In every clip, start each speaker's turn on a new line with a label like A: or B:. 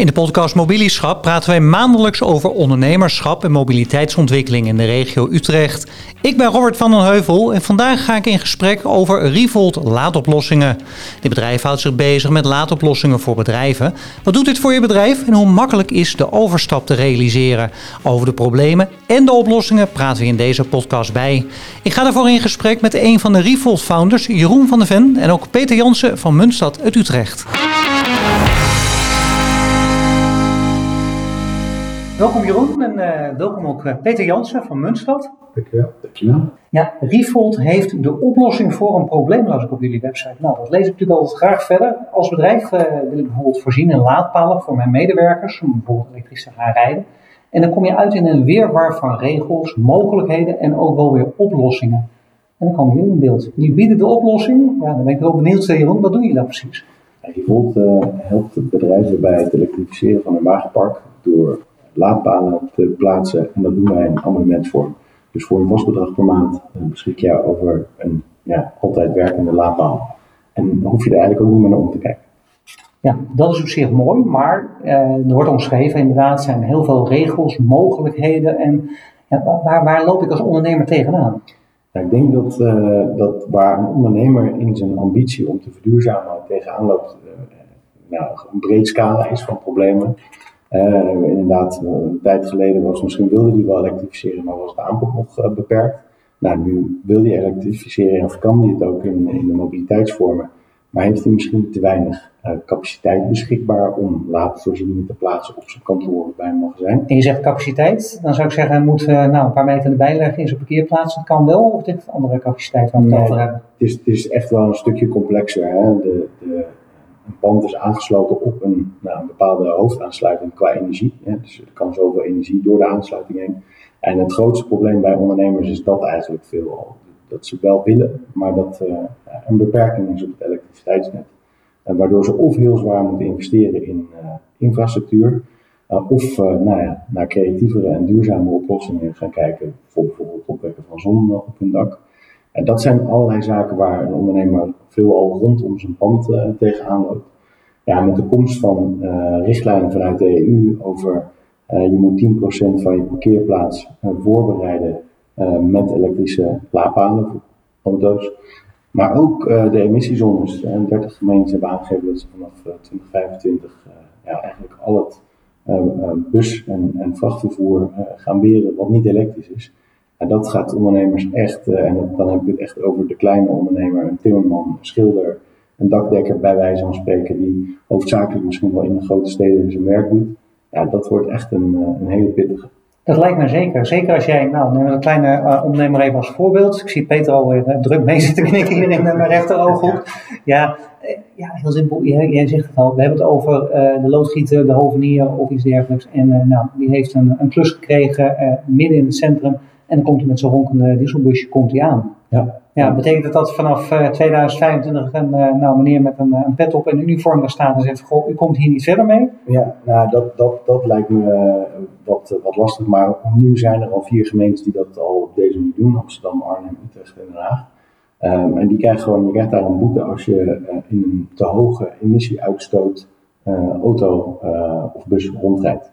A: In de podcast Mobilieschap praten wij maandelijks over ondernemerschap en mobiliteitsontwikkeling in de regio Utrecht. Ik ben Robert van den Heuvel en vandaag ga ik in gesprek over Revolt laadoplossingen. Dit bedrijf houdt zich bezig met laadoplossingen voor bedrijven. Wat doet dit voor je bedrijf en hoe makkelijk is de overstap te realiseren? Over de problemen en de oplossingen praten we in deze podcast bij. Ik ga daarvoor in gesprek met een van de Revolt founders, Jeroen van der Ven en ook Peter Jansen van Muntstad uit Utrecht. Welkom Jeroen en uh, welkom ook uh, Peter Jansen van Muntstad.
B: Dankjewel. Dankjewel.
A: Ja, Revolt heeft de oplossing voor een probleem, las ik op jullie website. Nou, dat lees ik natuurlijk altijd graag verder. Als bedrijf uh, wil ik bijvoorbeeld voorzien in laadpalen voor mijn medewerkers, om bijvoorbeeld elektrisch te gaan rijden. En dan kom je uit in een weerwar van regels, mogelijkheden en ook wel weer oplossingen. En dan komen jullie in beeld. Jullie bieden de oplossing. Ja, dan ben ik wel benieuwd, Jeroen, wat doen jullie daar precies?
B: Revolt helpt bedrijven bij het elektrificeren van hun wagenpark door laadpalen te plaatsen. En dat doen wij in abonnementsvorm. Dus voor een vast bedrag per maand eh, beschik je over een ja, altijd werkende laadpaal. En dan hoef je er eigenlijk ook niet meer naar om te kijken.
A: Ja, dat is op zich mooi, maar uh, er wordt omschreven inderdaad, zijn heel veel regels, mogelijkheden en ja, waar, waar loop ik als ondernemer tegenaan?
B: Nou, ik denk dat, uh, dat waar een ondernemer in zijn ambitie om te verduurzamen tegenaan loopt, uh, nou, een breed scala is van problemen. Uh, inderdaad, een tijd geleden was misschien wilde die wel elektrificeren, maar was het aanbod nog uh, beperkt. Nou, nu wil die elektrificeren of kan die het ook in, in de mobiliteitsvormen, maar heeft hij misschien te weinig uh, capaciteit beschikbaar om laadvoorzieningen te plaatsen op zijn kantoor bij een magazijn.
A: En je zegt capaciteit, dan zou ik zeggen, hij moet nou, een paar meter erbij leggen in zijn parkeerplaats. Dat kan wel, of dit andere capaciteit we het over hebben?
B: Het is, het is echt wel een stukje complexer. Hè? De, de, een pand is aangesloten op een, nou, een bepaalde hoofdaansluiting qua energie. Dus er kan zoveel energie door de aansluiting heen. En het grootste probleem bij ondernemers is dat eigenlijk veel Dat ze wel willen, maar dat uh, een beperking is op het elektriciteitsnet. Waardoor ze of heel zwaar moeten investeren in uh, infrastructuur, uh, of nou ja, naar creatievere en duurzame oplossingen gaan kijken. Voor bijvoorbeeld opwekken van zon op hun dak. En dat zijn allerlei zaken waar een ondernemer veelal rondom zijn pand uh, tegenaan loopt. Ja, met de komst van uh, richtlijnen vanuit de EU over uh, je moet 10% van je parkeerplaats voorbereiden met elektrische laadpalen voor auto's. Maar ook de emissiezones. En 30 gemeenten hebben aangegeven dat ze vanaf 2025 ja, eigenlijk al het bus- en, en vrachtvervoer gaan weren wat niet elektrisch is. En dat gaat ondernemers echt, uh, en dan heb ik het echt over de kleine ondernemer, een timmerman, een schilder, een dakdekker bij wijze van spreken, die hoofdzakelijk misschien wel in de grote steden zijn werk doet. Ja, dat wordt echt een, uh, een hele pittige.
A: Dat lijkt me zeker. Zeker als jij, nou, neem een kleine uh, ondernemer even als voorbeeld. Ik zie Peter alweer uh, druk mee zitten knikken hier in mijn rechterooghoek. Ja, ja, heel simpel. Jij, jij, zegt het al. We hebben het over de loodgieter, de hovenier of iets dergelijks. En nou, die heeft een, een klus gekregen midden in het centrum. En dan komt hij met zo'n ronkende dieselbusje komt hij aan. Ja. Ja, betekent dat dat vanaf uh, 2025 een uh, nou, meneer met een, een, pet op en een uniform daar staat en zegt: Goh, u komt hier niet verder mee?
B: Ja, nou, dat, dat, dat lijkt me uh, wat, wat lastig. Maar nu zijn er al vier gemeentes die dat al op deze manier doen: Amsterdam, Arnhem, Utrecht en Den Haag. Um, en die krijgen gewoon, je krijgt daar een boete als je in een te hoge emissieuitstoot auto of bus rondrijdt.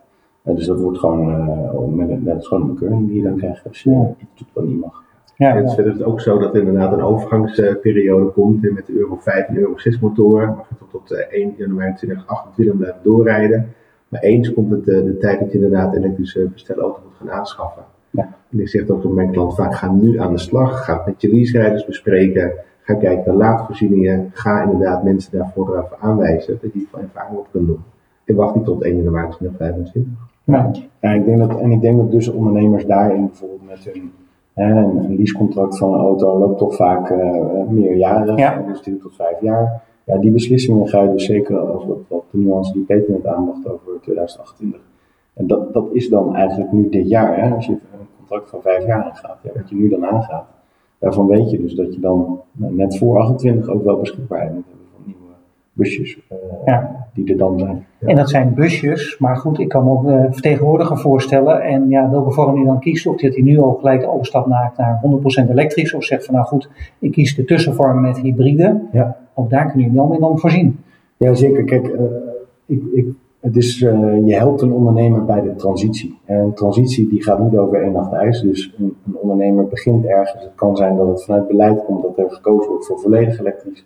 B: Dus dat wordt gewoon, uh, met, dat is gewoon een bekeuring die je dan krijgt als je ja. iets doet wat niet mag.
C: Ja, het is ook zo dat er inderdaad een overgangsperiode komt met de Euro 5 en Euro 6 motoren. Mag je tot, tot 1 januari 2028 blijven doorrijden. Maar eens komt het de, de tijd dat je inderdaad een elektrische bestelauto moet gaan aanschaffen. Ja. En ik zeg ook tot mijn klant vaak, ga nu aan de slag. Ga met je leaserijders bespreken. Ga kijken naar laadvoorzieningen. Ga inderdaad mensen daarvoor aanwijzen dat je van ervaring op kunt doen. En wacht niet tot 1 januari 2025.
B: Ja. ja, ik denk dat, en ik denk dat dus ondernemers daarin bijvoorbeeld met hun hè, een, een leasecontract van een auto loopt toch vaak uh, meerjarig, ja. dus 10 tot 5 jaar. Ja, die beslissingen ga je dus zeker als wat, de nuance die Peter net aandacht over 2028. En dat, dat is dan eigenlijk nu dit jaar. Hè? Als je een contract van 5 jaar aangaat, ja, wat je nu dan aangaat, daarvan weet je dus dat je dan nou, net voor 28 ook wel beschikbaarheid moet hebben busjes. Uh, ja die er dan zijn.
A: En dat zijn busjes, maar goed, ik kan me ook uh, vertegenwoordiger voorstellen. En ja, welke vorm hij dan kiest, of dat hij nu al gelijk de overstap maakt naar 100% elektrisch, of zegt van nou goed, ik kies de tussenvorm met hybride. Ja. Ook daar kun je wel mee dan voorzien.
B: Ja, zeker. Kijk, uh, ik, ik Het is, uh, je helpt een ondernemer bij de transitie. En een transitie die gaat niet over één nacht ijs. Dus een, een, ondernemer begint ergens. Het kan zijn dat het vanuit beleid komt dat er gekozen wordt voor volledig elektrisch.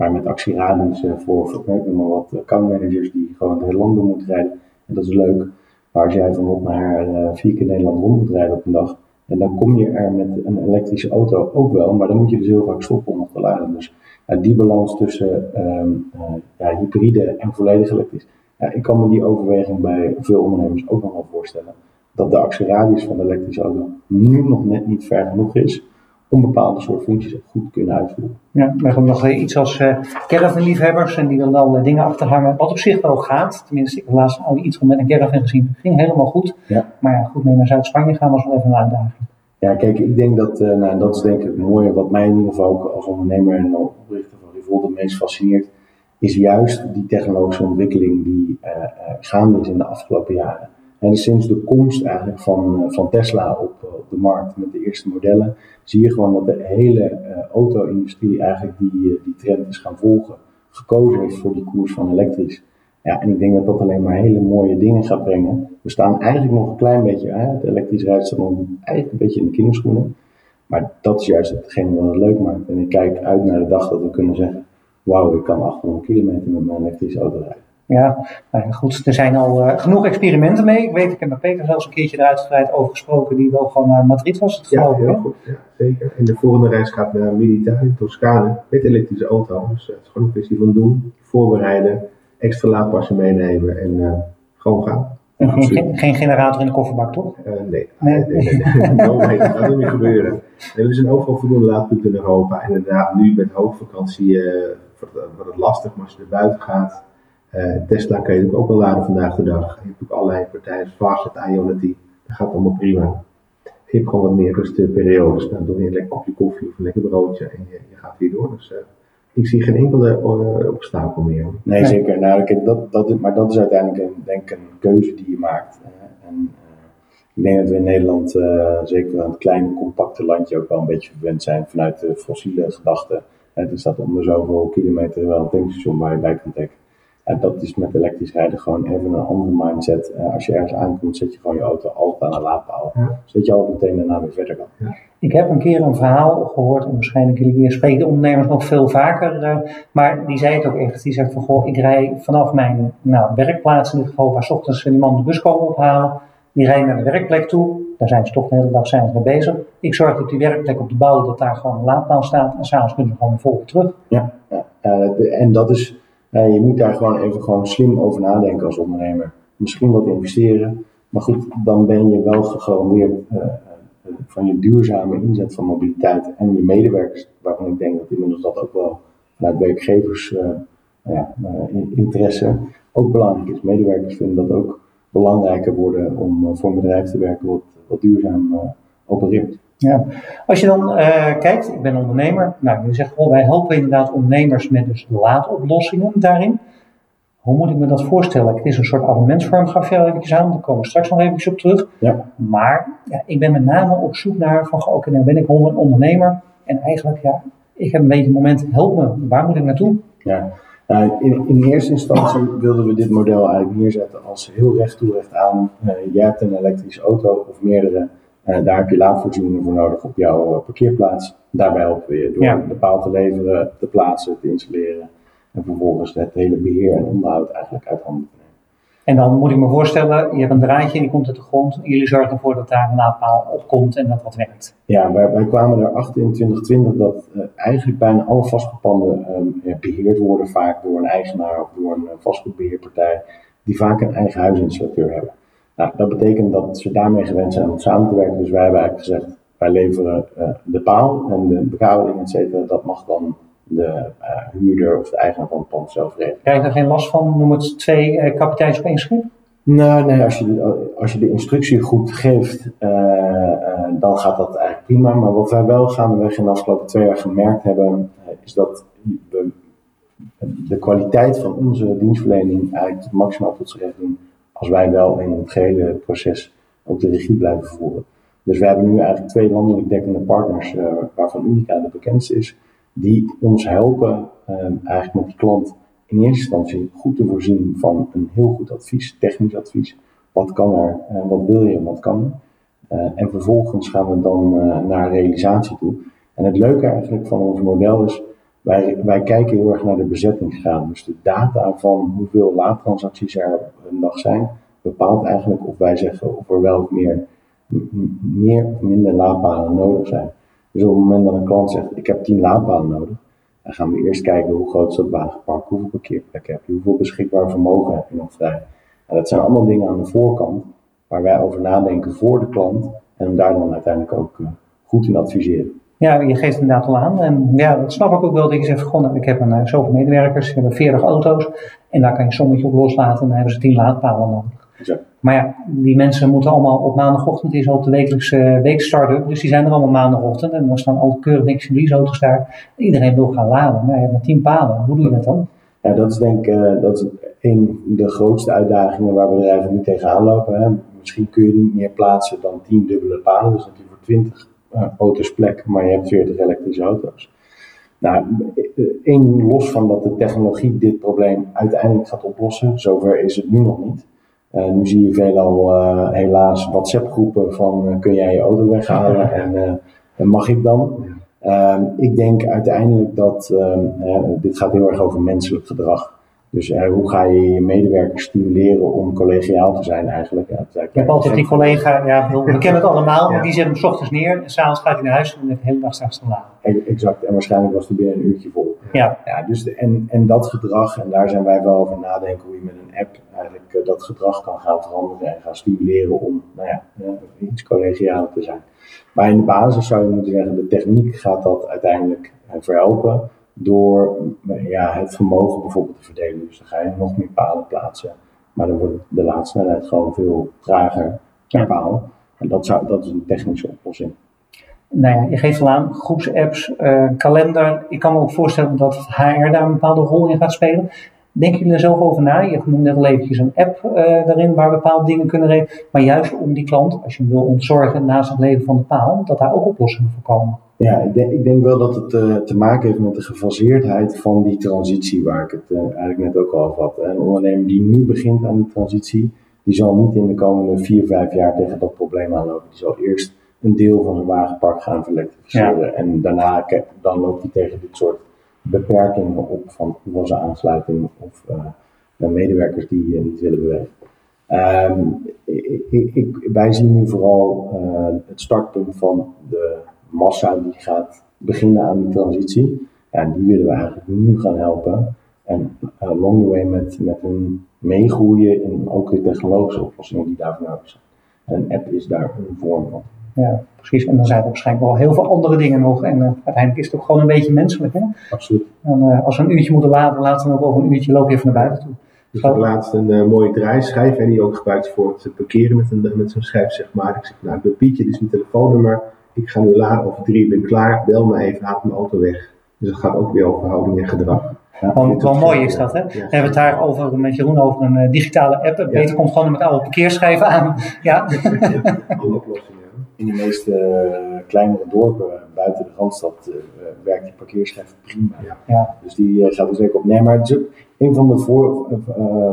B: Maar met actieradius uh, voor, ik noem maar wat, accountmanagers die gewoon het hele land door moeten rijden. En dat is leuk. Maar als jij van op naar uh, vier keer Nederland rond moet rijden op een dag. En dan kom je er met een elektrische auto ook wel. Maar dan moet je dus heel vaak stoppen om nog te laden. Dus die balans tussen um, ja, hybride en volledig elektrisch ja, ik kan me die overweging bij veel ondernemers ook nog wel voorstellen. Dat de actieradius van de elektrische auto nu nog net niet ver genoeg is om bepaalde soort functies goed te kunnen uitvoeren.
A: Ja, we hebben nog iets als uh, caravanliefhebbers en die dan dan uh, dingen achterhangen. Wat op zich wel gaat, tenminste ik heb laatst al iets met een caravan gezien, ging helemaal goed. Ja. Maar ja, goed mee naar Zuid-Spanje gaan was wel even een uitdaging.
B: Ja, kijk, ik denk dat, uh, nou, dat is denk ik het mooie wat mij in ieder geval ook als ondernemer en oprichter van Revolt het meest fascineert is juist die technologische ontwikkeling die uh, gaande is in de afgelopen jaren. En sinds de komst eigenlijk van, uh, van Tesla op, op, de markt met de eerste modellen, zie je gewoon dat de hele auto-industrie eigenlijk die, die trend is gaan volgen. Gekozen heeft voor die koers van elektrisch. Ja, en ik denk dat dat alleen maar hele mooie dingen gaat brengen. We staan eigenlijk nog een klein beetje, hè, het elektrisch rijden staat nog eigenlijk een beetje in de kinderschoenen. Maar dat is juist hetgene wat het leuk maakt. En ik kijk uit naar de dag dat we kunnen zeggen, wauw, ik kan 800 kilometer met mijn elektrische auto rijden.
A: Ja, nou goed, er zijn al uh, genoeg experimenten mee. Ik weet, ik heb met Peter zelfs een keertje eruit over gesproken, die wel gewoon naar Madrid was. Het
C: ja, heel goed, ja, zeker. En de volgende reis gaat naar Milita in Toscane met elektrische auto. Dus uh, het is gewoon een kwestie van doen, voorbereiden, extra laadpassen meenemen en uh, gewoon gaan.
A: Geen, geen, generator in de kofferbak, toch?
C: Nee. Nee. nee, nee, nee. dat gaat niet gebeuren. Er zijn overal voldoende laadpunten in Europa. En inderdaad, nu met hoogvakantie wordt, het lastig, maar als je er buiten gaat. Uh, Tesla kan je ook wel laden vandaag de dag. Je hebt ook allerlei partijen, Fastnet, Ionity. Dat gaat allemaal prima. Je hebt gewoon wat meer rustige periodes. Dan doe je een lekker kopje koffie of een lekker broodje en je, je gaat weer door. Dus ik zie geen enkele obstakel meer.
B: Nee, zeker. Nou, dat, dat, maar dat is uiteindelijk een, denk een keuze die je maakt. en, ik denk dat we in Nederland, zeker een kleine, compacte landje, ook wel een beetje verwend zijn vanuit de fossiele gedachten. er staat om de zoveel kilometer wel een tankstation waar je bij kunt tanken. Dat is met elektrisch rijden gewoon even een andere mindset. Uh, als je ergens aankomt, zet je gewoon je auto altijd aan een laadpaal. Ja. Zodat je altijd meteen daarna weer verder kan. Ja.
A: Ik heb een keer een verhaal gehoord, en waarschijnlijk jullie spreken de ondernemers nog veel vaker. Uh, maar die zei het ook echt. Die zegt van goh, ik rij vanaf mijn nou, werkplaats in ieder geval, waar s ochtends die man de bus komen ophalen. Die rijden naar de werkplek toe. Daar zijn ze toch de hele dag zijn ze mee bezig. Ik zorg dat die werkplek op de bouw, dat daar gewoon een laadpaal staat. En s'avonds kunnen ze gewoon vol terug.
B: Ja, ja. Uh, en dat is uh, je moet daar gewoon even gewoon slim over nadenken als ondernemer. Misschien wat investeren, maar goed, dan ben je wel gegarandeerd uh, van je duurzame inzet van mobiliteit en je medewerkers, waarvan ik denk dat inmiddels dat ook wel vanuit werkgevers ja, interesse ook belangrijk is. Medewerkers vinden dat ook belangrijker worden om voor een bedrijf te werken wat, wat duurzaam opereert.
A: Ja, als je dan uh, kijkt, ik ben ondernemer. Nou, je zegt, oh, wij helpen inderdaad ondernemers met dus laadoplossingen daarin. Hoe moet ik me dat voorstellen? Het is een soort abonnementsvorm, gaf eventjes aan. Daar komen we straks nog even op terug. Ja. Maar ja, ik ben met name op zoek naar van, oké, okay, nou ben ik een ondernemer. En eigenlijk, ja, ik heb een beetje een moment, help me, waar moet ik naartoe?
B: Ja, nou, in, in eerste instantie wilden we dit model eigenlijk neerzetten als heel recht toe recht aan. Uh, jij hebt een elektrische auto of meerdere daar heb je laadvoorzieningen voor nodig op jouw uh, parkeerplaats. Daarbij helpen we je door ja. de paal te leveren, te plaatsen, te installeren. En vervolgens het hele beheer en onderhoud eigenlijk uit handen te nemen.
A: En dan moet ik me voorstellen, je hebt een draadje en die komt uit de grond. Jullie zorgen ervoor dat daar een laadpaal op komt en dat wat werkt.
B: Ja, wij, wij kwamen erachter in 2020 dat uh, eigenlijk bijna alle vastgoedpanden um, beheerd worden vaak door een eigenaar of door een vastgoedbeheerpartij die vaak een eigen huisinstallateur hebben. Nou, dat betekent dat ze daarmee gewend zijn om samen te werken. Dus wij hebben eigenlijk gezegd, wij leveren uh, de paal en de bekabeling, et cetera. Dat mag dan de uh, huurder of de eigenaar van het pand zelf regelen.
A: Krijg je er geen last van? Noem het twee uh, kapiteins op één schip?
B: Nou, nee, als je, de, als je de instructie goed geeft, dan gaat dat eigenlijk prima. Maar wat wij wel gaandeweg in de afgelopen twee jaar gemerkt hebben, is dat we de kwaliteit van onze dienstverlening eigenlijk maximaal tot z'n recht doen als wij wel in het gehele proces ook de regie blijven voeren. Dus we hebben nu eigenlijk twee landelijk dekkende partners, uh, waarvan Unica de bekendste is, die ons helpen uh, eigenlijk met die klant in eerste instantie goed te voorzien van een heel goed advies, technisch advies. Wat kan er, uh, wat wil je wat kan er. Uh, en vervolgens gaan we dan naar realisatie toe. En het leuke eigenlijk van ons model is, wij, wij kijken heel erg naar de bezettingsgraad. Dus de data van hoeveel laadtransacties er een dag zijn, bepaalt eigenlijk of wij zeggen of er wel of meer, meer of minder laadpalen nodig zijn. Dus op het moment dat een klant zegt, ik heb 10 laadpalen nodig, dan gaan we eerst kijken hoe groot is dat wagenpark, hoeveel parkeerplekken heb je, hoeveel beschikbaar vermogen heb je nog vrij. Dat zijn allemaal dingen aan de voorkant waar wij over nadenken voor de klant en hem daar dan uiteindelijk ook uh, goed in adviseren.
A: Ja, je geeft het inderdaad al aan. En ja, dat snap ik ook wel. Dat je zegt, goh, nou, ik heb een, uh, zoveel medewerkers, ik heb 40 auto's. En daar kan je een sommetje op loslaten en dan hebben ze 10 laadpalen nodig.
B: Ja.
A: Maar ja, die mensen moeten allemaal op maandagochtend is al de wekelijkse uh, week start-up. Dus die zijn er allemaal maandagochtend. En dan staan al keurig niks in leaseauto's daar. Iedereen wil gaan laden. Maar je hebt maar 10 palen. Hoe doe je dat dan?
B: Ja, dat is denk ik uh, dat is een de grootste uitdagingen waar bedrijven nu tegenaan lopen. Hè. Misschien kun je niet meer plaatsen dan 10 dubbele palen. Dus dat je voor 20 uh, auto's plek, maar je hebt 40 elektrische auto's. Nou, één los van dat de technologie dit probleem uiteindelijk gaat oplossen, zover is het nu nog niet. Uh, nu zie je veelal uh, helaas WhatsApp-groepen van uh, kun jij je auto weghalen en, en mag ik dan? Ehm, ik denk uiteindelijk dat dit gaat heel erg over menselijk gedrag. Dus hoe ga je je medewerkers stimuleren om collegiaal te zijn eigenlijk? Ja,
A: je hebt altijd die collega, ja, we kennen het allemaal, ja. maar die zet hem s ochtends neer en s'avonds gaat hij naar huis en heeft de hele dag straks te laden.
B: Exact, en waarschijnlijk was hij binnen een uurtje vol.
A: Ja.
B: ja dus de, en, en dat gedrag, en daar zijn wij wel over nadenken hoe je met een app eigenlijk uh, dat gedrag kan gaan veranderen en gaan stimuleren om nou ja, uh, iets collegialer te zijn. Maar in de basis zou je moeten zeggen, de techniek gaat dat uiteindelijk uh, verhelpen door ja, het vermogen bijvoorbeeld te verdelen. Dus dan ga je nog meer palen plaatsen, maar dan wordt de laadsnelheid gewoon veel trager per paal. En dat, zou, dat is een technische oplossing.
A: Nou ja, je geeft al aan, groepsapps, uh, kalender. Ik kan me ook voorstellen dat HR daar een bepaalde rol in gaat spelen. Denken jullie er zelf over na? Je noemde net al eventjes een app uh, daarin waar bepaalde dingen kunnen regelen. Maar juist om die klant, als je hem wil ontzorgen naast het leven van de paal, dat daar ook oplossingen voor komen.
B: Ja, ik denk, ik denk wel dat het uh, te maken heeft met de gefaseerdheid van die transitie waar ik het uh, eigenlijk net ook al had. Een ondernemer die nu begint aan die transitie, die zal niet in de komende vier, vijf jaar tegen dat probleem aanlopen. Die zal eerst een deel van zijn wagenpark gaan verlektrificeren. Ja. En daarna dan loopt hij tegen dit soort beperkingen op van zijn aansluiting of uh, medewerkers die niet willen bewegen. Um, ik, ik, wij zien nu vooral het startpunt van de massa die gaat beginnen aan die transitie. Ja, die willen we eigenlijk nu gaan helpen. En along the way met, met hun meegroeien in ook de technologische oplossingen die daarvoor nodig zijn. En een app is daar een vorm van.
A: Ja, precies. En dan zijn er waarschijnlijk wel heel veel andere dingen nog. En uh, uiteindelijk is het ook gewoon een beetje menselijk. Hè?
B: Absoluut.
A: En, uh, als we een uurtje moeten laden, laten we ook over een uurtje lopen even naar buiten toe.
C: Dus ik laatst een uh, mooie draaischijf en die ook gebruikt voor het parkeren met, een, met zo'n schijf, zeg maar. Ik zeg, nou, ik Pietje, dit is mijn telefoonnummer. Ik ga nu laden over drie, ik ben klaar. Bel me even, haal mijn auto weg. Dus dat gaat ook weer over houding en gedrag.
A: Ja, wel, wel mooi is dat, hè? Ja. We hebben het daar over, met Jeroen over een uh, digitale app. Ja. Beter komt gewoon met oude parkeerschijven aan. Ja.
B: In de meeste uh, kleinere dorpen buiten de Randstad uh, werkt die parkeerschijf prima.
A: Ja.
B: Dus die gaat er zeker op. Nee, maar het is ook een van de voor,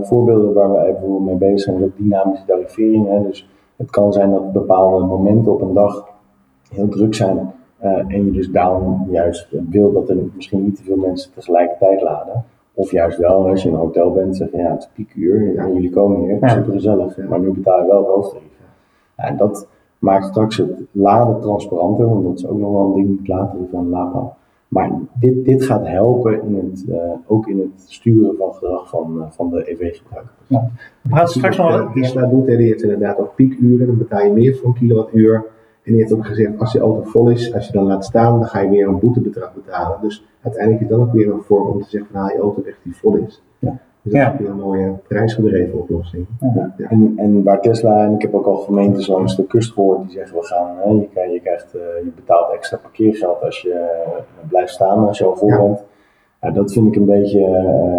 B: voorbeelden waar we even mee bezig zijn, is ook dynamische tarivering. Hè? Dus het kan zijn dat bepaalde momenten op een dag heel druk zijn. Uh, en je dus daarom juist wil dat er misschien niet te veel mensen tegelijkertijd laden. Of juist wel, als je in een hotel bent, zeg je ja, het is piekuur en jullie komen hier, ja. super gezellig. Maar nu betaal je wel het hoofdtarief. Ja, en dat maakt straks het laden transparanter, want dat is ook nog wel een ding, laden van LAPA. Maar dit, dit gaat helpen in het, uh, ook in het sturen van gedrag van, uh, van de EV-gebruiker.
A: Ja. We praten straks nog...
C: Tesla doet, die heeft inderdaad ook piekuren, dan betaal je meer voor een kilowattuur. En die heeft ook gezegd, als je auto vol is, als je dan laat staan, dan ga je weer een boetebedrag betalen. Dus uiteindelijk is dat ook weer een vorm om te zeggen, van, haal je auto weg die vol is.
B: Ja.
C: Dus dat
A: Ja.
C: is weer een mooie prijsgedreven oplossing.
B: Ja. En, en waar Tesla, en ik heb ook al gemeentes langs de kust gehoord, die zeggen we gaan, hè, je, krijgt, je, krijgt, uh, je betaalt extra parkeergeld als je uh, blijft staan, als je al vol bent. Ja, dat vind ik een beetje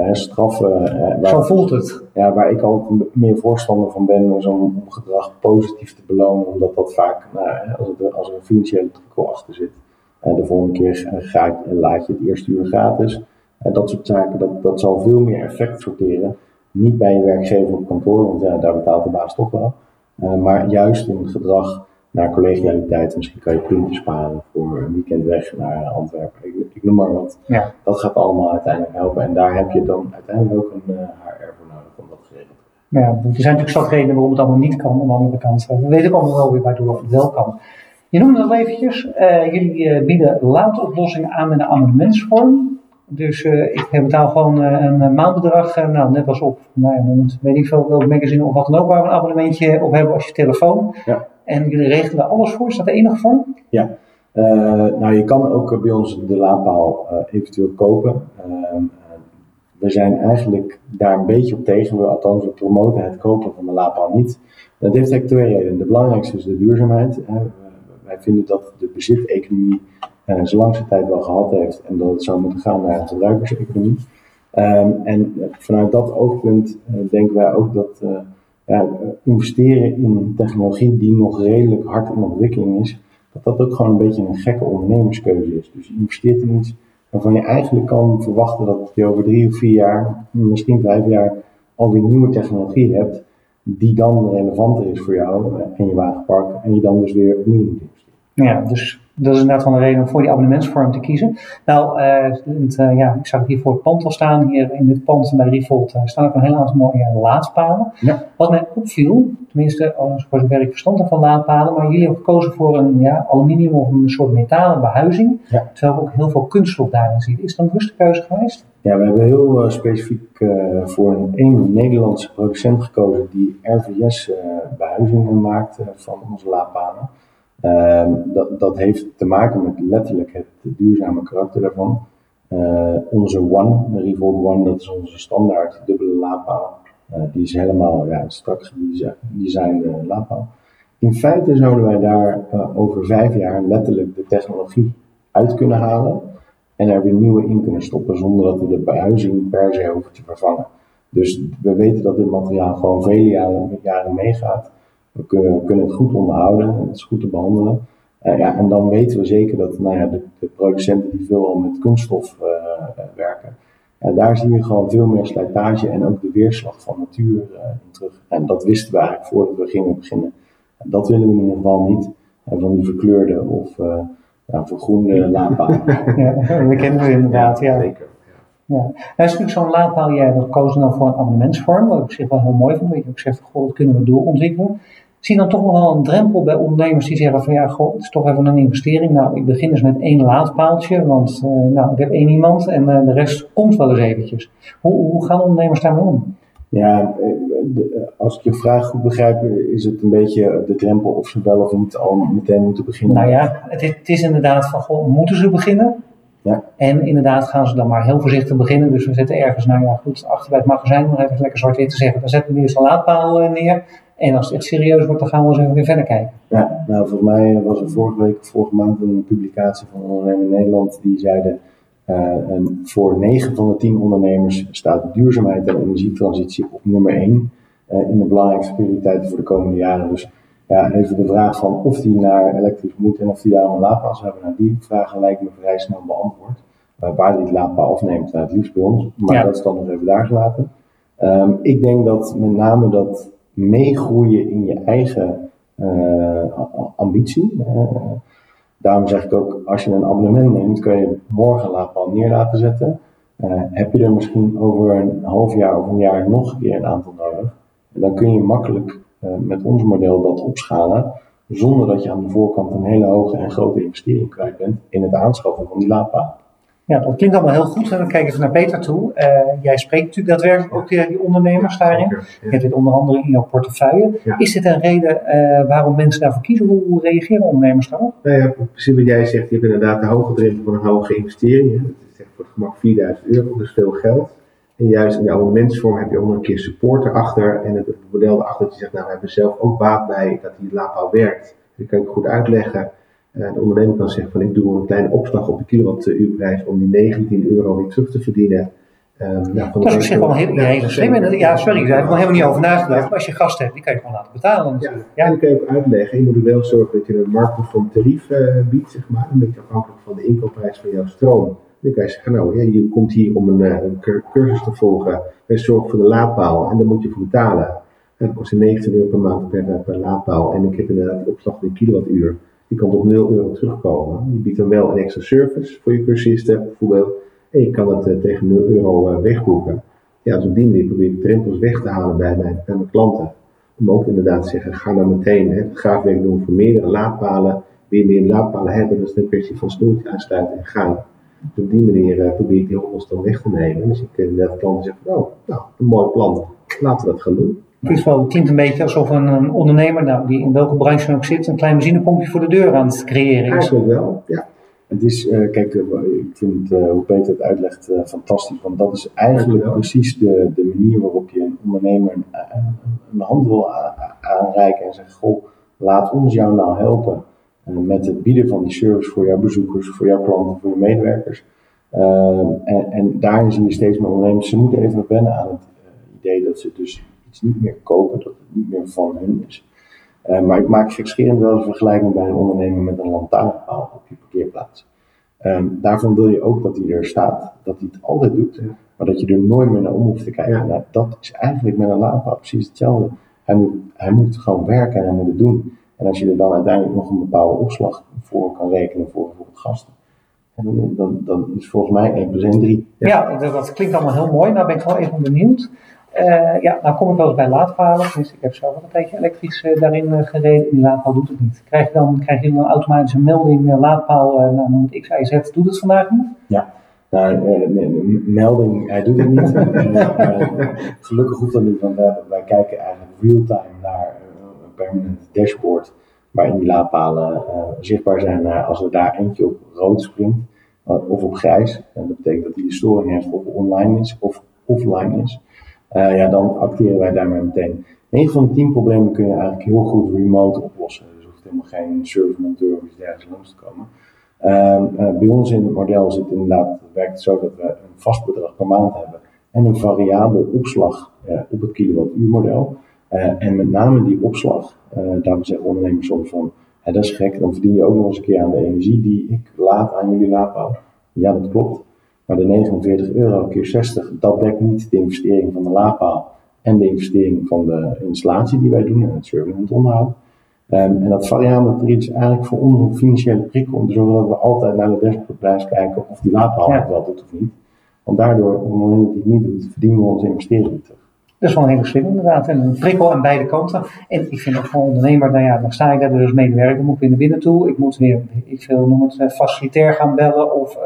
B: uh, straffen. eh, waar-
A: Zo voelt het.
B: ja, waar ik altijd meer voorstander van ben, is om, om gedrag positief te belonen, omdat dat vaak, nou, als, het, als er een financiële prikkel achter zit, eh, de volgende keer ga ik, laat je het eerste uur gratis, dat soort zaken, dat, dat zal veel meer effect sorteren. Niet bij een werkgever op kantoor, want ja, daar betaalt de baas toch wel. maar juist in het gedrag naar collegialiteit. Misschien kan je punten sparen voor een weekend weg naar Antwerpen. Ik, ik noem maar wat. Ja. Dat gaat allemaal uiteindelijk helpen. En daar heb je dan uiteindelijk ook een HR voor nodig om dat geregeld te
A: krijgen. Ja, er zijn natuurlijk zat redenen waarom het allemaal niet kan aan de andere kant. We weten ook allemaal wel weer waardoor het wel kan. Je noemde het eventjes, uh, jullie uh, bieden laadoplossingen aan met een abonnementsvorm. Dus uh, ik betaal gewoon een maandbedrag, nou net als op, nou ja, weet ik veel, welk magazine of wat dan ook, waar we een abonnementje op hebben als je telefoon. Ja. En jullie regelen alles voor, is dat de enige vorm?
B: Ja, nou je kan ook bij ons de laadpaal eventueel kopen. Ehm, we zijn eigenlijk daar een beetje op tegen, we, althans we promoten het kopen van de laadpaal niet. Dat heeft eigenlijk twee redenen. De belangrijkste is de duurzaamheid wij vinden dat de beziteconomie zijn langste tijd wel gehad heeft en dat het zou moeten gaan naar een gebruikerseconomie. Um, en vanuit dat oogpunt denken wij ook dat investeren in technologie die nog redelijk hard in ontwikkeling is, dat dat ook gewoon een beetje een gekke ondernemerskeuze is. Dus je investeert in iets waarvan je eigenlijk kan verwachten dat je over drie of vier jaar, misschien vijf jaar, alweer nieuwe technologie hebt die dan relevanter is voor jou en je wagenpark en je dan dus weer opnieuw moet
A: ja, dus dat is inderdaad van de reden om voor die abonnementsvorm te kiezen. Nou, uh, ja, ik zag hier voor het pand al staan. Hier in dit pand bij Revolt uh, staan ook een heel aantal mooie laadpalen. Ja. Wat mij opviel, tenminste, voor zover ik verstand van laadpalen, maar jullie hebben gekozen voor een ja, aluminium of een soort metalen behuizing. Ja. Terwijl ik ook heel veel kunststof daarin zie. Is dat een bewuste keuze geweest?
B: Ja, we hebben heel uh, specifiek voor een, een Nederlandse producent gekozen die RVS behuizingen maakt van onze laadpalen. Ehm, dat, dat heeft te maken met letterlijk het duurzame karakter daarvan. Uh, onze One, de Revolt One, dat is onze standaard dubbele laadpaal. Uh, die is helemaal ja, strak design uh, laadpaal. In feite zouden wij daar over vijf jaar letterlijk de technologie uit kunnen halen en er weer nieuwe in kunnen stoppen zonder dat we de behuizing per se hoeven te vervangen. Dus we weten dat dit materiaal gewoon vele jaren meegaat. We kunnen, kunnen het goed onderhouden, het is goed te behandelen. Uh, ja, en dan weten we zeker dat nou ja, de, de producenten die veel met kunststof uh, werken, en daar zie je gewoon veel meer slijtage en ook de weerslag van natuur in terug. En dat wisten we eigenlijk voordat we gingen beginnen. En dat willen we in ieder geval niet. van die verkleurde of ja, vergroende laadpalen.
A: ja, dat kennen we inderdaad. Ja, Zeker. Ja. Nou, is natuurlijk zo'n laadpaal, jij hebt gekozen dan voor een abonnementsvorm, wat ik op zich wel heel mooi vind, dat je ook zegt, goh, dat kunnen we doorontwikkelen zie dan toch nog wel een drempel bij ondernemers die zeggen van ja, goh, het is toch even een investering. Nou, ik begin dus met één laadpaaltje, want uh, nou, ik heb één iemand en uh, de rest komt wel eens eventjes. Hoe, hoe gaan ondernemers daarmee om?
B: Ja, eh, als ik je vraag goed begrijp, is het een beetje de drempel of ze wel of niet al meteen moeten beginnen?
A: Nou ja, het is, het is inderdaad van, goh, moeten ze beginnen? Ja. En inderdaad gaan ze dan maar heel voorzichtig beginnen. Dus we zetten ergens, nou ja, goed, achter bij het magazijn, om even lekker zwart-wit te zeggen. Dan zetten we eerst een laadpaal neer. En als het echt serieus wordt, dan gaan we eens even weer verder kijken.
B: Ja, nou volgens mij was er vorige week, vorige maand een publicatie van ondernemer in Nederland die zeiden uh, voor 9 van de 10 ondernemers staat duurzaamheid en energietransitie op nummer 1 uh, eh, in de belangrijkste prioriteiten voor de komende jaren. Dus ja, even de vraag van of die naar elektrisch moet en of die daar een laadpaal hebben. Nou, die vragen lijkt me vrij snel beantwoord. Uh, waar die laadpaal afneemt, nou, het liefst bij ons, maar dat is dan nog even daar gelaten. Um, ik denk dat met name dat meegroeien in je eigen uh, ambitie. Uh, daarom zeg ik ook, als je een abonnement neemt, kun je morgen laadpaal neer laten zetten. Uh, heb je er misschien over een half jaar of een jaar nog een keer een aantal nodig. En dan kun je makkelijk met ons model dat opschalen, zonder dat je aan de voorkant een hele hoge en grote investering kwijt bent in het aanschaffen van die laadpaal.
A: Ja, dat klinkt allemaal heel goed. En dan kijken we naar Peter toe. Uh, jij spreekt natuurlijk daadwerkelijk ook die, die ondernemers daarin. Je hebt dit onder andere in jouw portefeuille. Is dit een reden uh, waarom mensen daarvoor kiezen? Hoe, hoe reageren ondernemers daarop?
C: Nou ja, precies wat jij zegt. Je hebt inderdaad de hoge drempel van een hoge investering. Dat is echt voor het gemak 4000 euro, dus veel geld. En juist in de abonnementsvorm heb je ook nog een keer support erachter. En het model erachter dat je zegt, nou we hebben zelf ook baat bij dat die laadpaal werkt. Dat kan ik goed uitleggen. Eh, de ondernemer kan zeggen van ik doe een kleine opslag op de kilowattuurprijs om die 19 euro weer terug te verdienen.
A: Um, nou, dat is op zich wel heel, slim. Ja, sorry, ik heb er helemaal niet over nagedacht. Maar als je gast hebt, die kan je gewoon laten betalen.
C: Natuurlijk. Ja, en die kan je ook uitleggen. Je moet er wel zorgen dat je een marktconform tarief uh, biedt, zeg maar. Een beetje afhankelijk van de inkoopprijs van jouw stroom. Dan kan je zeggen, nou, ja, je komt hier om een, een cursus te volgen. Wij zorgen voor de laadpaal en daar moet je voor betalen. En dat kost 19 euro per maand per, per laadpaal. En ik heb inderdaad opslag in kilowattuur. Je kan tot 0 euro terugkomen. Je biedt dan wel een extra service voor je cursisten bijvoorbeeld. En je kan het tegen 0 euro wegboeken. Ja, dus op die manier probeer ik drempels weg te halen bij mijn, klanten. Om ook inderdaad te zeggen, ga dan meteen het graafwerk doen voor meerdere laadpalen. Weer meer laadpalen hebben, dat is een kwestie van snoertje aansluiten en gaan. Dus op die manier uh, probeer ik die hobbels dan weg te nemen. Dus ik inderdaad klanten zeggen, oh, nou, een mooi plan, laten we dat gaan doen.
A: Het is wel, het klinkt een beetje alsof een, een ondernemer, nou, die in welke branche dan ook zit, een klein benzinepompje voor de deur aan het creëren is.
C: Eigenlijk wel, ja.
B: Het is, uh, kijk, ik vind uh, hoe Peter het uitlegt uh, fantastisch, want dat is eigenlijk precies de, de manier waarop je een ondernemer een, een hand wil aanreiken en zegt, goh, laat ons jou nou helpen met het bieden van die service voor jouw bezoekers, voor jouw klanten, voor je medewerkers. en, en daarin zie je steeds meer ondernemers, ze moeten even wennen aan het idee dat ze dus iets niet meer kopen, dat het niet meer van hun is. Uh, maar ik maak gekscherend wel een vergelijking bij een ondernemer met een lantaarnpaal op je parkeerplaats. Um, daarvan wil je ook dat hij er staat, dat hij het altijd doet, maar dat je er nooit meer naar om hoeft te kijken. Ja. Nou, dat is eigenlijk met een laadpaal precies hetzelfde. Hij moet, hij moet gewoon werken en hij moet het doen. En als je er dan uiteindelijk nog een bepaalde opslag voor kan rekenen voor bijvoorbeeld gasten, dan, dan, dan is volgens mij 1 plus 1 3.
A: Ja, ja dat, dat, klinkt allemaal heel mooi. Nou ben ik wel even benieuwd. Uh, ja, nou kom ik wel eens bij laadpalen. Dus ik heb zelf al een tijdje elektrisch uh, daarin uh, gereden. Die laadpaal doet het niet. Krijg je dan, krijg je dan automatisch een melding, laadpaal, nou X, Y, Z, doet het vandaag niet?
B: Ja, nou, melding, hij doet het niet. gelukkig hoeft dat niet, want wij, kijken eigenlijk real-time naar een permanent dashboard. Waarin die laadpalen zichtbaar zijn als er daar eentje op rood springt of op grijs. En dat betekent dat hij storing heeft of online is of offline is. Uh, ja, dan acteren wij daarmee meteen. 9 van de 10 problemen kun je eigenlijk heel goed remote oplossen. Dus hoeft helemaal geen service monteur of iets dergelijks langs te komen. Uh, bij ons in het model zit inderdaad, werkt het zo dat we een vast bedrag per maand hebben en een variabel opslag op het kilowattuurmodel. en met name die opslag, daarom zeggen ondernemers soms van, dat is gek, dan verdien je ook nog eens een keer aan de energie die ik laat aan jullie laadpaal. Ja, dat klopt. Maar de 49 euro keer 60, dat dekt niet de investering van de laadpaal en de investering van de installatie die wij doen en het service en het onderhoud. Um, en dat variabele tarief is eigenlijk voor ons een financiële prikkel om te zorgen dat we altijd naar de dashboardprijs kijken of die laadpaal het wel doet of niet. Want daardoor, op het moment dat hij het niet doet, verdienen we onze investering terug.
A: Dat is wel een hele slim inderdaad. En een prikkel aan beide kanten. En ik vind ook voor ondernemer, nou ja, dan sta ik daar dus medewerker, dan moet ik weer naar binnen toe. Ik moet weer, ik wil noem het, uh, facilitair gaan bellen of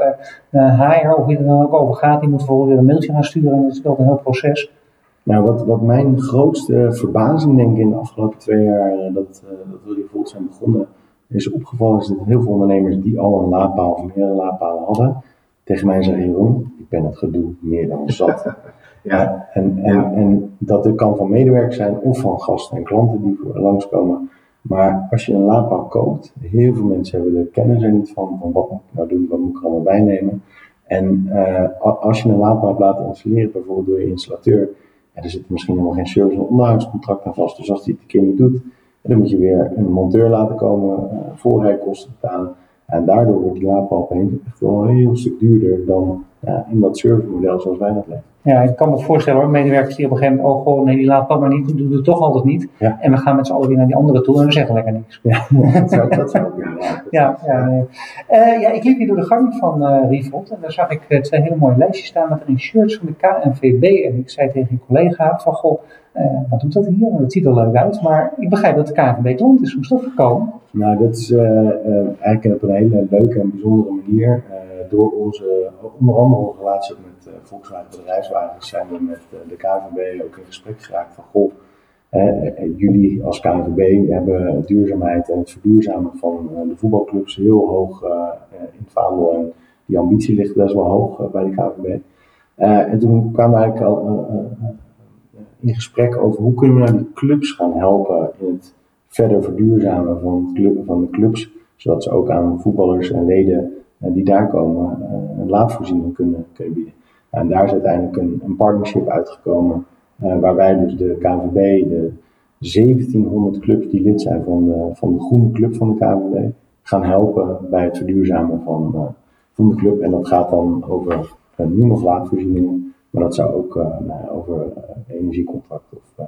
A: uh, HR of wie er dan ook over gaat. Die moet bijvoorbeeld weer een mailtje gaan sturen en dat is wel een heel proces.
B: Nou, wat, wat mijn grootste verbazing denk ik in de afgelopen twee jaar uh, dat, dat we Revolt zijn begonnen, is opgevallen is dat heel veel ondernemers die al een laadpaal of meerdere laadpalen hadden, tegen mij zeggen, Jeroen, ik ben het gedoe meer dan zat. Ja. En, en, en dat kan van medewerkers zijn of van gasten en klanten die voor langskomen. Maar als je een laadpaal koopt, heel veel mensen hebben de kennis er niet van, van wat moet ik nou doen, wat moet ik er allemaal bijnemen. En uh, als je een laadpaal hebt laten installeren, bijvoorbeeld door je installateur, ja, er zit misschien helemaal geen service- en onderhoudscontract aan vast. Dus als die het een keer niet doet, dan moet je weer een monteur laten komen, uh, voorrijkosten betalen. En daardoor wordt die laadpaal opeens echt wel een heel stuk duurder dan ja, in dat servicemodel zoals wij dat leggen.
A: Ja, ik kan me voorstellen hoor, medewerkers die op een gegeven moment, oh goh, nee, die laadpaal maar niet, doen het toch altijd niet. Ja. En we gaan met z'n allen weer naar die andere toe en we zeggen lekker niks.
B: Ja, dat zou, dat zou ook
A: ja, ja, nee. uh, ja, ik liep hier door de gang van uh, en daar zag ik uh, twee hele mooie lijstjes staan met erin shirts van de KNVB. En ik zei tegen een collega van, goh, wat doet dat hier? Het ziet er leuk uit, maar ik begrijp dat de KNVB klant is. Is dat gekomen?
B: Nou, dat is eigenlijk op een hele leuke en bijzondere manier door onze, onder andere relatie met Volkswagen Bedrijfswagens, zijn we met de KVB ook in gesprek geraakt van goh, jullie als KVB hebben duurzaamheid en het verduurzamen van de voetbalclubs heel hoog in het vaandel en die ambitie ligt best wel hoog bij de KVB. en toen kwamen we eigenlijk al in gesprek over hoe kunnen we nou die clubs gaan helpen in het verder verduurzamen van, van de clubs, zodat ze ook aan voetballers en leden die daar komen een laadvoorziening kunnen, kunnen bieden. En daar is uiteindelijk een, een partnership uitgekomen, uh, waar wij dus de KVB, de 1700 clubs die lid zijn van de, van de groene club van de KVB, gaan helpen bij het verduurzamen van, van de club. En dat gaat dan over nu nog laadvoorzieningen, maar dat zou ook nou, over energiecontracten of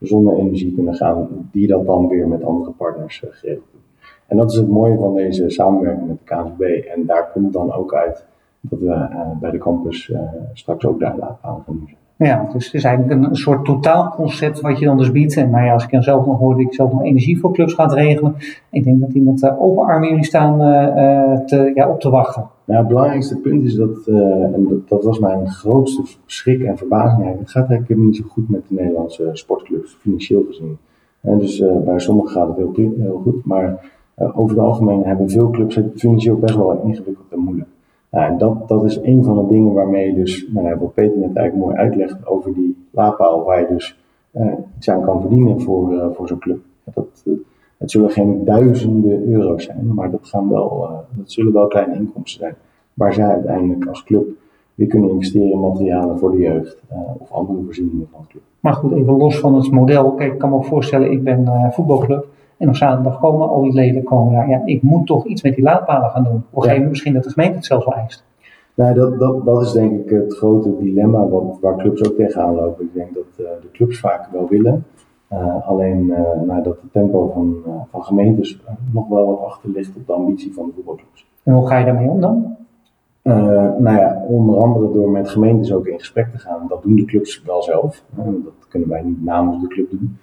B: zonne-energie kunnen gaan, die dat dan weer met andere partners geregeld doen. En dat is het mooie van deze samenwerking met de KNSB. En daar komt dan ook uit dat we bij de campus straks ook daar laadpalen gaan doen.
A: Ja, dus het is eigenlijk een, soort totaalconcept wat je dan dus biedt. En nou ja, als ik dan zelf nog hoorde, ik zelf nog energie voor clubs gaat regelen. Ik denk dat die met uh, open armen jullie staan uh, te, ja, op te wachten.
B: Nou, het belangrijkste punt is dat, en dat, dat, was mijn grootste schrik en verbazing eigenlijk. Het gaat eigenlijk helemaal niet zo goed met de Nederlandse sportclubs, financieel gezien. En dus bij sommigen gaat het heel, heel goed, maar over het algemeen hebben veel clubs het financieel best wel ingewikkeld en moeilijk. Nou, dat, dat is een van de dingen waarmee je dus, nou wat Peter net eigenlijk mooi uitlegt over die laadpaal, waar je dus uh, iets aan kan verdienen voor, uh, voor zo'n club. Dat, uh, het zullen geen duizenden euro's zijn, maar dat, gaan wel, dat zullen wel kleine inkomsten zijn. Waar zij uiteindelijk als club weer kunnen investeren in materialen voor de jeugd of andere voorzieningen van de club.
A: Maar goed, even los van het model. Kijk, ik kan me ook voorstellen, ik ben voetbalclub. En op zaterdag komen al die leden komen daar. Ja, ik moet toch iets met die laadpalen gaan doen. Of ja. misschien dat de gemeente het zelfs wel eist.
B: Nou, dat, dat, dat is denk ik het grote dilemma wat, waar clubs ook tegenaan lopen. Ik denk dat uh, de clubs vaak wel willen. Uh, alleen uh, nou, dat het tempo van, van gemeentes nog wel wat achter ligt op de ambitie van de voetbalclubs.
A: En hoe ga je daarmee om dan?
B: nou ja, onder andere door met gemeentes ook in gesprek te gaan. Dat doen de clubs wel zelf. dat kunnen wij niet namens de club doen.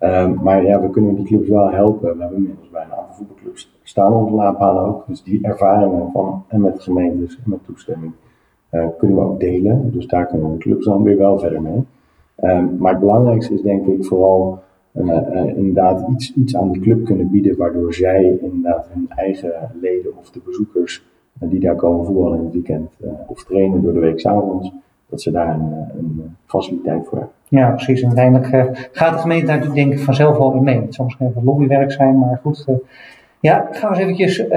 B: Um, maar ja, we kunnen die clubs wel helpen. We hebben inmiddels bij een aantal voetbalclubs staan onze laadpalen ook. Dus die ervaringen van en met gemeentes en met toestemming uh, kunnen we ook delen. Dus daar kunnen de clubs dan weer wel verder mee. Um, maar het belangrijkste is denk ik vooral uh, inderdaad iets, iets aan de club kunnen bieden, waardoor zij inderdaad hun eigen leden of de bezoekers die daar komen voetballen in het weekend of trainen door de week s'avonds, dat ze daar een, een faciliteit voor hebben.
A: Ja, precies. En uiteindelijk uh, gaat de gemeente daar natuurlijk denk ik vanzelf wel in mee. Het zal misschien even lobbywerk zijn, maar goed. Uh, ja, gaan we eens eventjes uh,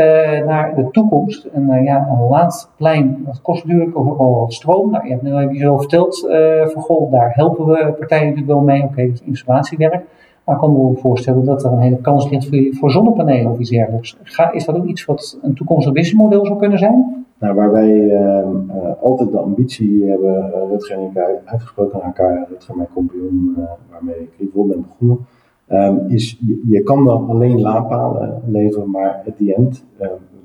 A: naar de toekomst. En ja, een laatst plein, dat kost natuurlijk ook al wat stroom. Nou, je hebt nu even zo verteld van goh, daar helpen we partijen natuurlijk wel mee. Oké, het installatiewerk. Maar ik kan me voorstellen dat er een hele kans ligt voor, voor zonnepanelen of iets dergelijks. Ga, is dat ook iets wat een toekomstig businessmodel zou kunnen zijn?
B: Nou, waar wij uh, uh, altijd de ambitie hebben, uh, Rutger en ik uitgesproken aan elkaar, Rutger mijn compagnon waarmee ik Rivol ben begonnen, um, is je, je, kan wel alleen laadpalen leveren, maar at the end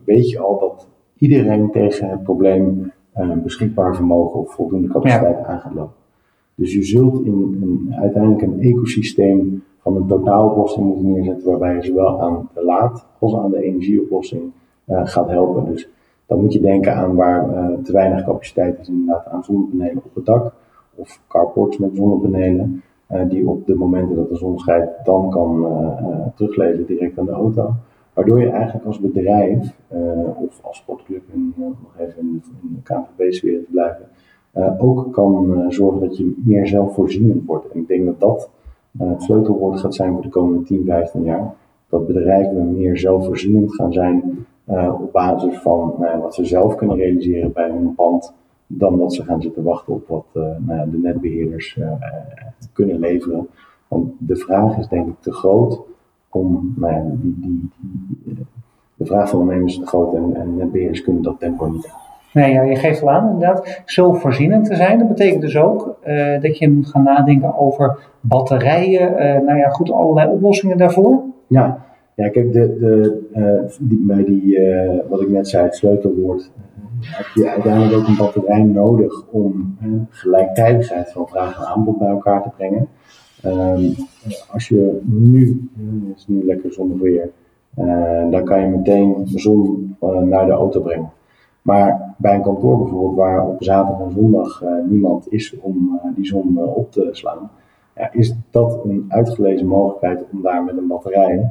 B: weet je al dat iedereen tegen het probleem beschikbaar vermogen of voldoende capaciteit ja. aan gaat lopen. Dus je zult in, in uiteindelijk een ecosysteem van een totaaloplossing moeten neerzetten waarbij je zowel aan de laad als aan de energieoplossing gaat helpen. Dus dan moet je denken aan waar uh, te weinig capaciteit is inderdaad aan zonnepanelen op het dak. Of carports met zonnepanelen. Uh, die op de momenten dat de zon schijnt dan kan uh, terugleveren direct aan de auto. Waardoor je eigenlijk als bedrijf of als sportclub, en nog even in, in de KNVB-sfeer te blijven, ook kan zorgen dat je meer zelfvoorzienend wordt. En ik denk dat dat het sleutelwoord gaat zijn voor de komende 10, 15 jaar. Dat bedrijven meer zelfvoorzienend gaan zijn uh, op basis van nou wat ze zelf kunnen realiseren bij hun pand, dan dat ze gaan zitten wachten op wat uh, nou de netbeheerders uh, kunnen leveren. Want de vraag is denk ik te groot om, nou ja, die, die, die, de vraag van ondernemers is te groot en, en netbeheerders kunnen dat tempo niet aan.
A: Nee, ja, je geeft al aan inderdaad, zelfvoorzienend te zijn. Dat betekent dus ook uh, dat je moet gaan nadenken over batterijen. Uh, nou ja, goed, allerlei oplossingen daarvoor.
B: Ja, ja, kijk, de, de, uh, die, bij die, uh, wat ik net zei, het sleutelwoord, uh, heb je uiteindelijk ook een batterij nodig om gelijktijdigheid van vraag en aanbod bij elkaar te brengen. Um, als je nu, het is nu lekker zonneweer, dan kan je meteen de zon naar de auto brengen. Maar bij een kantoor bijvoorbeeld, waar op zaterdag en zondag niemand is om die zon op te slaan, is dat een uitgelezen mogelijkheid om daar met een batterij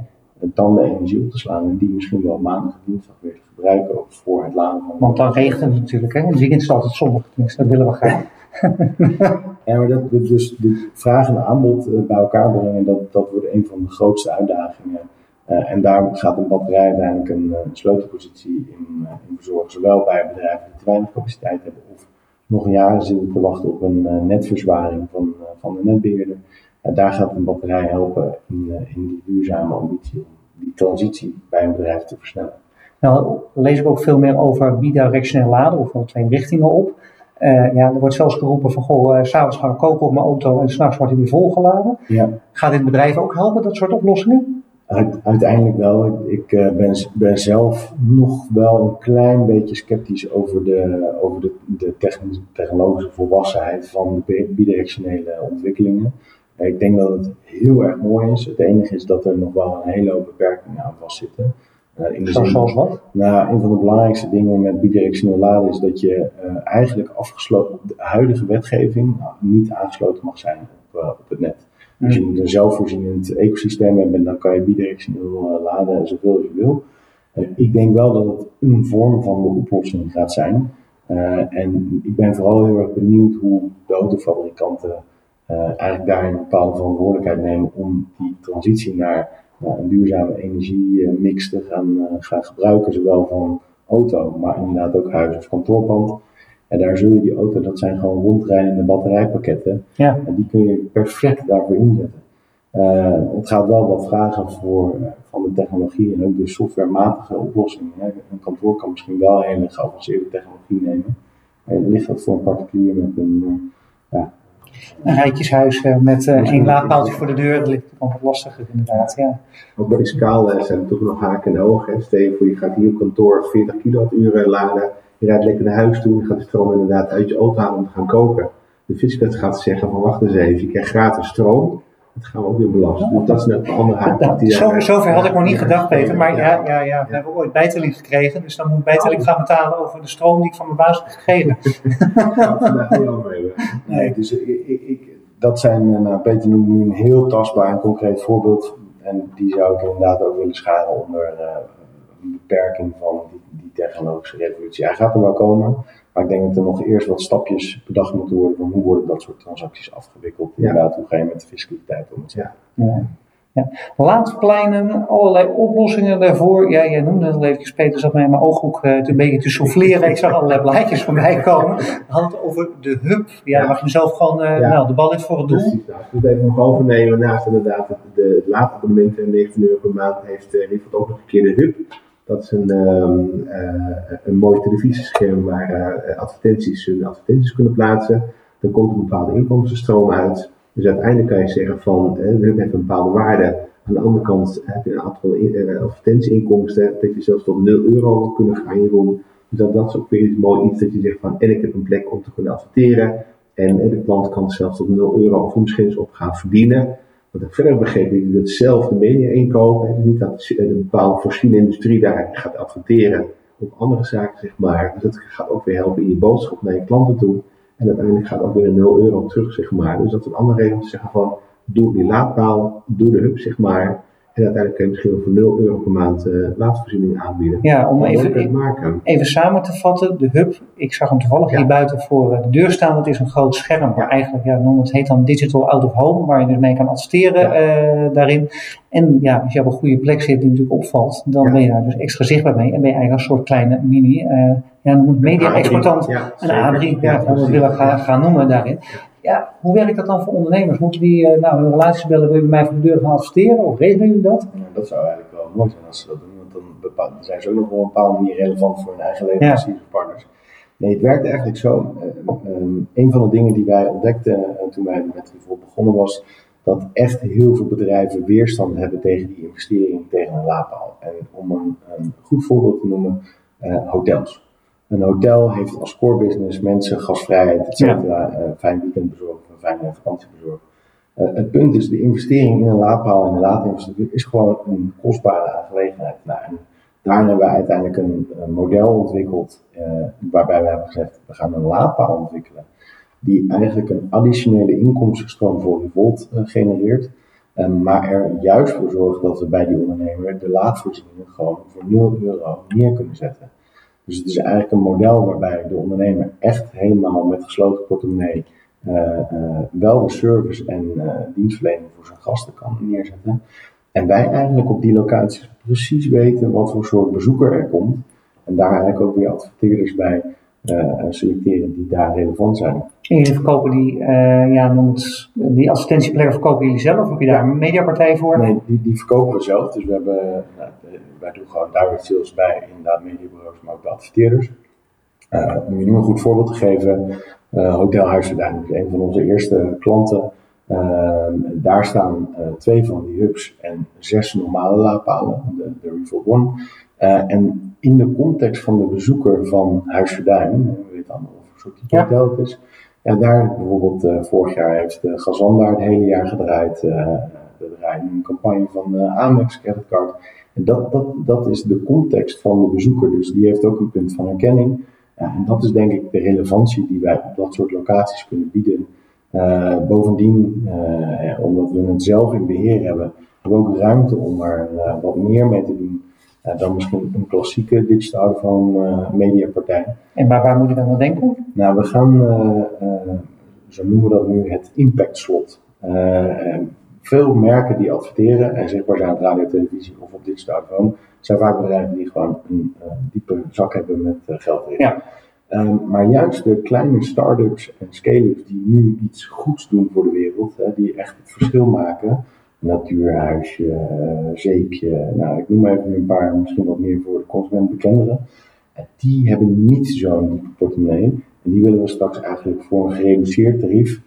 B: dan de energie op te slaan en die misschien wel maandag en dinsdag weer te gebruiken voor het laden van.
A: Want dan regent het natuurlijk, hè? In het weekend is het altijd zonnig, tenminste, dat willen we graag.
B: ja, maar dat, dus de vraag en aanbod eh, bij elkaar brengen, dat, dat wordt een van de grootste uitdagingen. Uh, en daar gaat een batterij uiteindelijk een, een sleutelpositie in, uh, in verzorgen. Zowel bij bedrijven die te weinig capaciteit hebben of nog jaren zitten te wachten op een netverzwaring van, van de netbeheerder. En daar gaat een batterij helpen in, in die duurzame ambitie om die transitie bij een bedrijf te versnellen.
A: Nou lees ik ook veel meer over bidirectioneel laden, of wel twee richtingen op. Uh, ja, er wordt zelfs geroepen van, goh, uh, s'avonds ga ik koken op mijn auto en s'nachts wordt hij weer volgeladen. Ja. Gaat dit bedrijf ook helpen, dat soort oplossingen?
B: uiteindelijk wel. Ik, uh, ben, ben, zelf nog wel een klein beetje sceptisch over de, over de, de technologische volwassenheid van de bidirectionele ontwikkelingen. Ik denk dat het heel erg mooi is. Het enige is dat er nog wel een hele hoop beperkingen aan vastzitten.
A: Uh, in de zin, zoals wat?
B: Nou, een van de belangrijkste dingen met bidirectioneel laden is dat je uh, eigenlijk afgesloten, de huidige wetgeving nou, niet aangesloten mag zijn op, uh, op het net. Dus je moet een zelfvoorzienend ecosysteem hebben en dan kan je bidirectioneel laden zoveel als je wil. ik denk wel dat het een vorm van de oplossing gaat zijn. en ik ben vooral heel erg benieuwd hoe de autofabrikanten eigenlijk daarin een bepaalde verantwoordelijkheid nemen om die transitie naar een duurzame energiemix te gaan, eh, gaan gebruiken, zowel van auto, maar inderdaad ook huis- of kantoorpand. En daar zul je die auto, dat zijn gewoon rondrijdende batterijpakketten. Ja. En die kun je perfect daarvoor inzetten. Uh, het gaat wel wat vragen voor, uh, van de technologie en ook de softwarematige oplossingen. Een kantoor kan misschien wel hele geavanceerde technologie nemen. Maar ligt dat voor een particulier met een,
A: een rijtjeshuis eh, met één laadpaaltje voor de deur, dat ligt wat lastiger inderdaad. Ja.
C: Ook fiscaal uh, zijn er toch nog haken en ogen. Stel je voor, je gaat hier op kantoor 40 kilowattuur laden, je rijdt lekker naar huis toe, je gaat de stroom inderdaad uit je auto halen om te gaan koken. De fiscus gaat zeggen van wacht eens even, je krijgt gratis stroom, dat gaan we ook weer belasten. Dus dat is net een andere haak.
A: Zo, zover had ik nog niet gedacht, Peter. Maar ja, ja, ja, we hebben ooit bijtelling gekregen. Dus dan moet ik bijtelling oh. gaan betalen over de stroom die ik van mijn baas heb gekregen.
B: Nee, dus ik, ik, dat zijn, nou, Peter noemt nu een heel tastbaar en concreet voorbeeld. En die zou ik inderdaad ook willen scharen onder uh, een beperking van die, die technologische revolutie. Hij gaat er wel komen. Maar ik denk dat er nog eerst wat stapjes bedacht moeten worden van hoe worden dat soort transacties afgewikkeld. Ja. Inderdaad, hoe ga je met de fiscaliteit om? Ja. ja.
A: Ja. Laadpleinen, allerlei oplossingen daarvoor. Ja, jij noemde het al even, Peter zat mij in mijn ooghoek uh, een beetje te souffleren. Ik zag allerlei blaadjes voorbij komen. Het over de hub. Ja, ja. mag je zelf gewoon uh, nou, de bal in voor het doel. Precies,
C: nou, ik moet even nog overnemen. Naast inderdaad het, de, het laadabonnement 19 euro per maand heeft uh, ook nog een keer de hub. Dat is een, um, uh, een mooi televisiescherm waar uh, advertenties, hun advertenties kunnen plaatsen. Er komt een bepaalde inkomstenstroom uit. Dus uiteindelijk kan je zeggen van, we hebben een bepaalde waarde. Aan de andere kant heb je een aantal advertentieinkomsten, dat je zelfs tot 0 euro kunnen gaan doen. Dus dat, dat is ook weer iets mooi iets dat je zegt van, en ik heb een plek om te kunnen adverteren. En de klant kan zelfs tot 0 euro of misschien eens op gaan verdienen. Wat ik verder begrepen is dat zelf media inkopen. Dus niet dat een bepaalde voorziene industrie daar gaat adverteren op andere zaken, zeg maar. Dus dat gaat ook weer helpen in je boodschap naar je klanten toe. En uiteindelijk gaat ook weer een 0 euro terug, zeg maar. Dus dat is een andere reden om te zeggen van, doe die laadpaal, doe de hub, zeg maar. En uiteindelijk kun je misschien voor 0 euro per maand uh, aanbieden.
A: Ja, om even, even samen te vatten, de hub, ik zag hem toevallig hier buiten voor eh, de deur staan. Dat is een groot scherm, maar eigenlijk, ja, noem het heet dan Digital Out of Home, waar je dus mee kan adverteren uh, daarin. En ja, als je op een goede plek zit die natuurlijk opvalt, dan ben je daar dus extra zichtbaar mee. En ben je eigenlijk een soort kleine mini, uh, ja, media-exportant, een A3, ja, dat we willen gaan, gaan noemen daarin. Ja, hoe werkt dat dan voor ondernemers? Moeten die uh, nou hun relaties bellen, wil je bij mij voor de deur gaan adverteren? Of regelen jullie dat?
B: Ja, dat zou eigenlijk wel mooi zijn als ze dat doen, want dan, bepaal, zijn ze ook nog wel op een bepaalde manier relevant voor hun eigen leveranciers of partners. Nee, het werkt eigenlijk zo. Um, een van de dingen die wij ontdekten uh, toen wij met Rivol begonnen was dat echt heel veel bedrijven weerstand hebben tegen die investering tegen een laadpaal. En om een, een goed voorbeeld te noemen, hotels. Een hotel heeft als core business mensen, gasvrijheid, et cetera, ja. uh, fijn weekend bezorgen, een fijne vakantie bezorgen. Uh, het punt is, de investering in een laadpaal en een laadinfrastructuur is gewoon een kostbare aangelegenheid. Nou, en daar hebben we uiteindelijk een, een model ontwikkeld uh, waarbij we hebben gezegd, we gaan een laadpaal ontwikkelen die eigenlijk een additionele inkomstenstroom voor Revolt genereert. maar er juist voor zorgt dat we bij die ondernemer de laadvoorzieningen gewoon voor 0 euro neer kunnen zetten. Dus het is eigenlijk een model waarbij de ondernemer echt helemaal met gesloten portemonnee uh, uh, wel de service en uh, dienstverlening voor zijn gasten kan neerzetten. En wij eigenlijk op die locaties precies weten wat voor soort bezoeker er komt. En daar eigenlijk ook weer adverteerders bij selecteren die daar relevant zijn.
A: En jullie verkopen die, ja, noem het, die advertentieplekken verkopen jullie zelf? Of heb je daar een mediapartij voor?
B: Nee, die, die verkopen we zelf. Dus we hebben, nou, wij doen gewoon direct sales bij inderdaad mediabureaus, maar ook de adverteerders. om je nu een goed voorbeeld te geven, Hotel Huisverdijn is een van onze eerste klanten. Daar staan uh, twee van die hubs en zes normale laadpalen, de, de Revolt One. Uh, en in de context van de bezoeker van Huisverduin, we weten allemaal of een soort type ja. hotel het is. Ja, daar bijvoorbeeld uh, vorig jaar heeft de Gazan daar het hele jaar gedraaid. we draaien een campagne van Amex Creditcard. En dat, dat, dat is de context van de bezoeker, dus die heeft ook een punt van herkenning. en dat is denk ik de relevantie die wij op dat soort locaties kunnen bieden. Uh, bovendien, uh, omdat we het zelf in beheer hebben, hebben we ook ruimte om er uh, wat meer mee te doen dan misschien een klassieke digital out-of-home mediapartij.
A: En waar, waar moet je dan aan denken?
B: Nou, we gaan, zo noemen we dat nu, het impact slot. veel merken die adverteren en zichtbaar zijn op radio, televisie of op digital out-of-home, zijn vaak bedrijven die gewoon een diepe zak hebben met geld erin. Ja. Um, maar juist de kleine start-ups en scale-ups die nu iets goeds doen voor de wereld, hè, die echt het verschil maken, natuurhuisje, uh, zeepje, nou ik noem maar even een paar, misschien wat meer voor de consument bekendere, die hebben niet zo'n diepe portemonnee en die willen we straks eigenlijk voor een gereduceerd tarief,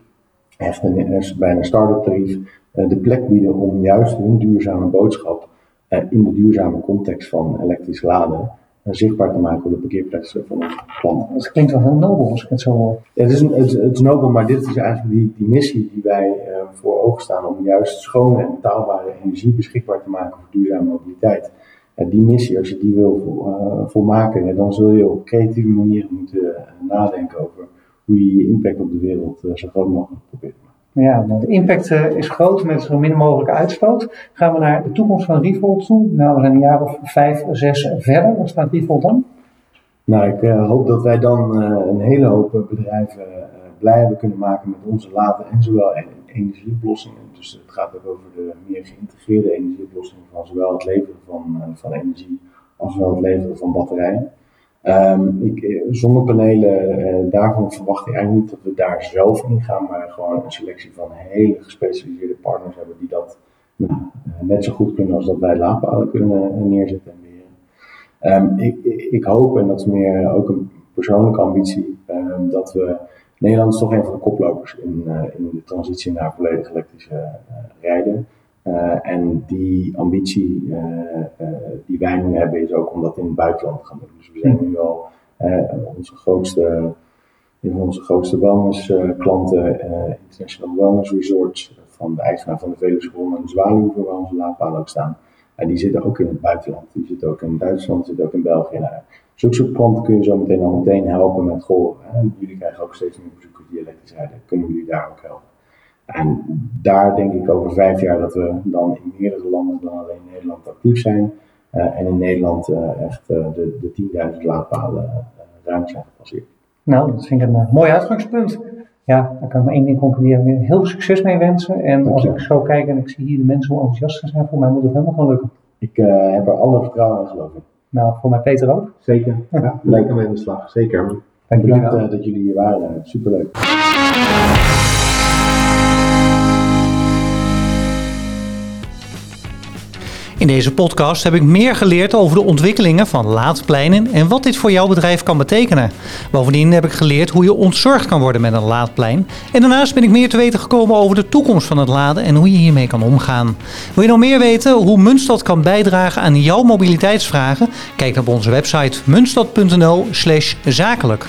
B: echt een, bijna start-up tarief, uh, de plek bieden om juist hun duurzame boodschap uh, in de duurzame context van elektrisch laden zichtbaar te maken op de parkeerplaatsen van onze klanten.
A: Dat klinkt wel heel nobel als ik het zo hoor.
B: het, is een, het, het, is nobel, maar dit is eigenlijk die, die missie die wij uh, voor ogen staan om juist schone en betaalbare energie beschikbaar te maken voor duurzame mobiliteit. En die missie, als je die wil uh, volmaken, dan zul je op creatieve manieren moeten nadenken over hoe je je impact op de wereld zo groot mogelijk probeert te maken.
A: Ja, nou, de impact uh, is groot met zo min mogelijke uitstoot. Gaan we naar de toekomst van Revolt toe? Nou, we zijn een jaar of vijf, zes verder. Waar staat Revolt dan?
B: Nou, ik uh, hoop dat wij dan uh, een hele hoop bedrijven blij hebben kunnen maken met onze laden en zowel energieoplossingen. Dus het gaat ook over de meer geïntegreerde energieoplossingen van zowel het leveren van, van energie als wel het leveren van batterijen. Um, ik, eh, zonnepanelen, uh, daarvan verwacht ik eigenlijk niet dat we daar zelf in gaan, maar gewoon een selectie van hele gespecialiseerde partners hebben die dat nou, uh, net zo goed kunnen als dat wij laadpalen kunnen neerzetten en beheren. Um, ik, ik, hoop, en dat is meer ook een persoonlijke ambitie, um, dat we. Nederland is toch een van de koplopers in, in de transitie naar volledig elektrische rijden. Uh, en die ambitie uh, uh, die wij nu hebben is ook om dat in het buitenland te gaan doen. Dus we zijn nu al onze grootste, een van onze grootste wellnessklanten, International Wellness Resorts, van de eigenaar van de Veluwe en de Zwaluwen, waar onze laadpalen ook staan. En die zitten ook in het buitenland. Die zitten ook in Duitsland, zitten ook in België. Nou, zulke soort klanten kun je zo meteen al meteen helpen met, goh, jullie krijgen ook steeds meer bezoekers die elektrisch rijden. Kunnen jullie daar ook helpen? En daar denk ik over vijf jaar dat we dan in meerdere landen dan alleen Nederland actief zijn. Uh, en in Nederland uh, echt uh, de, de 10.000 laadpalen ruim zijn gepasseerd.
A: Nou, dat vind ik een mooi uitgangspunt. Ja, daar kan ik maar één ding concluderen. Heel veel succes mee wensen. En als ik zo kijk en ik zie hier de mensen hoe enthousiast zijn, voor mij moet het helemaal gaan lukken.
B: Ik heb er alle vertrouwen in geloof ik.
A: Nou, voor mij Peter ook.
C: Zeker. Ja, in de slag. Zeker.
B: Dank Bedankt dat jullie hier waren. Superleuk.
A: In deze podcast heb ik meer geleerd over de ontwikkelingen van laadpleinen en wat dit voor jouw bedrijf kan betekenen. Bovendien heb ik geleerd hoe je ontzorgd kan worden met een laadplein. En daarnaast ben ik meer te weten gekomen over de toekomst van het laden en hoe je hiermee kan omgaan. Wil je nog meer weten hoe Munstad kan bijdragen aan jouw mobiliteitsvragen? Kijk op onze website munstad.nl/zakelijk.